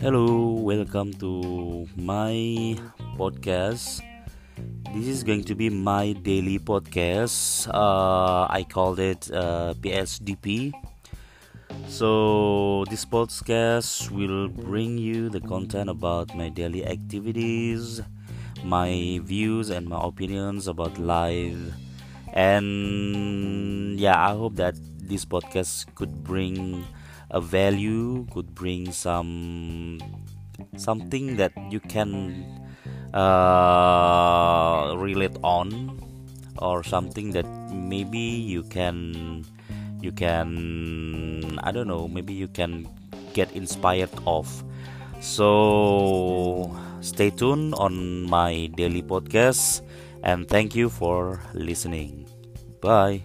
Hello, welcome to my podcast. This is going to be my daily podcast. Uh, I called it uh, PSDP. So, this podcast will bring you the content about my daily activities, my views, and my opinions about life. And yeah, I hope that this podcast could bring a value could bring some something that you can uh, relate on or something that maybe you can you can i don't know maybe you can get inspired of. So stay tuned on my daily podcast and thank you for listening. Bye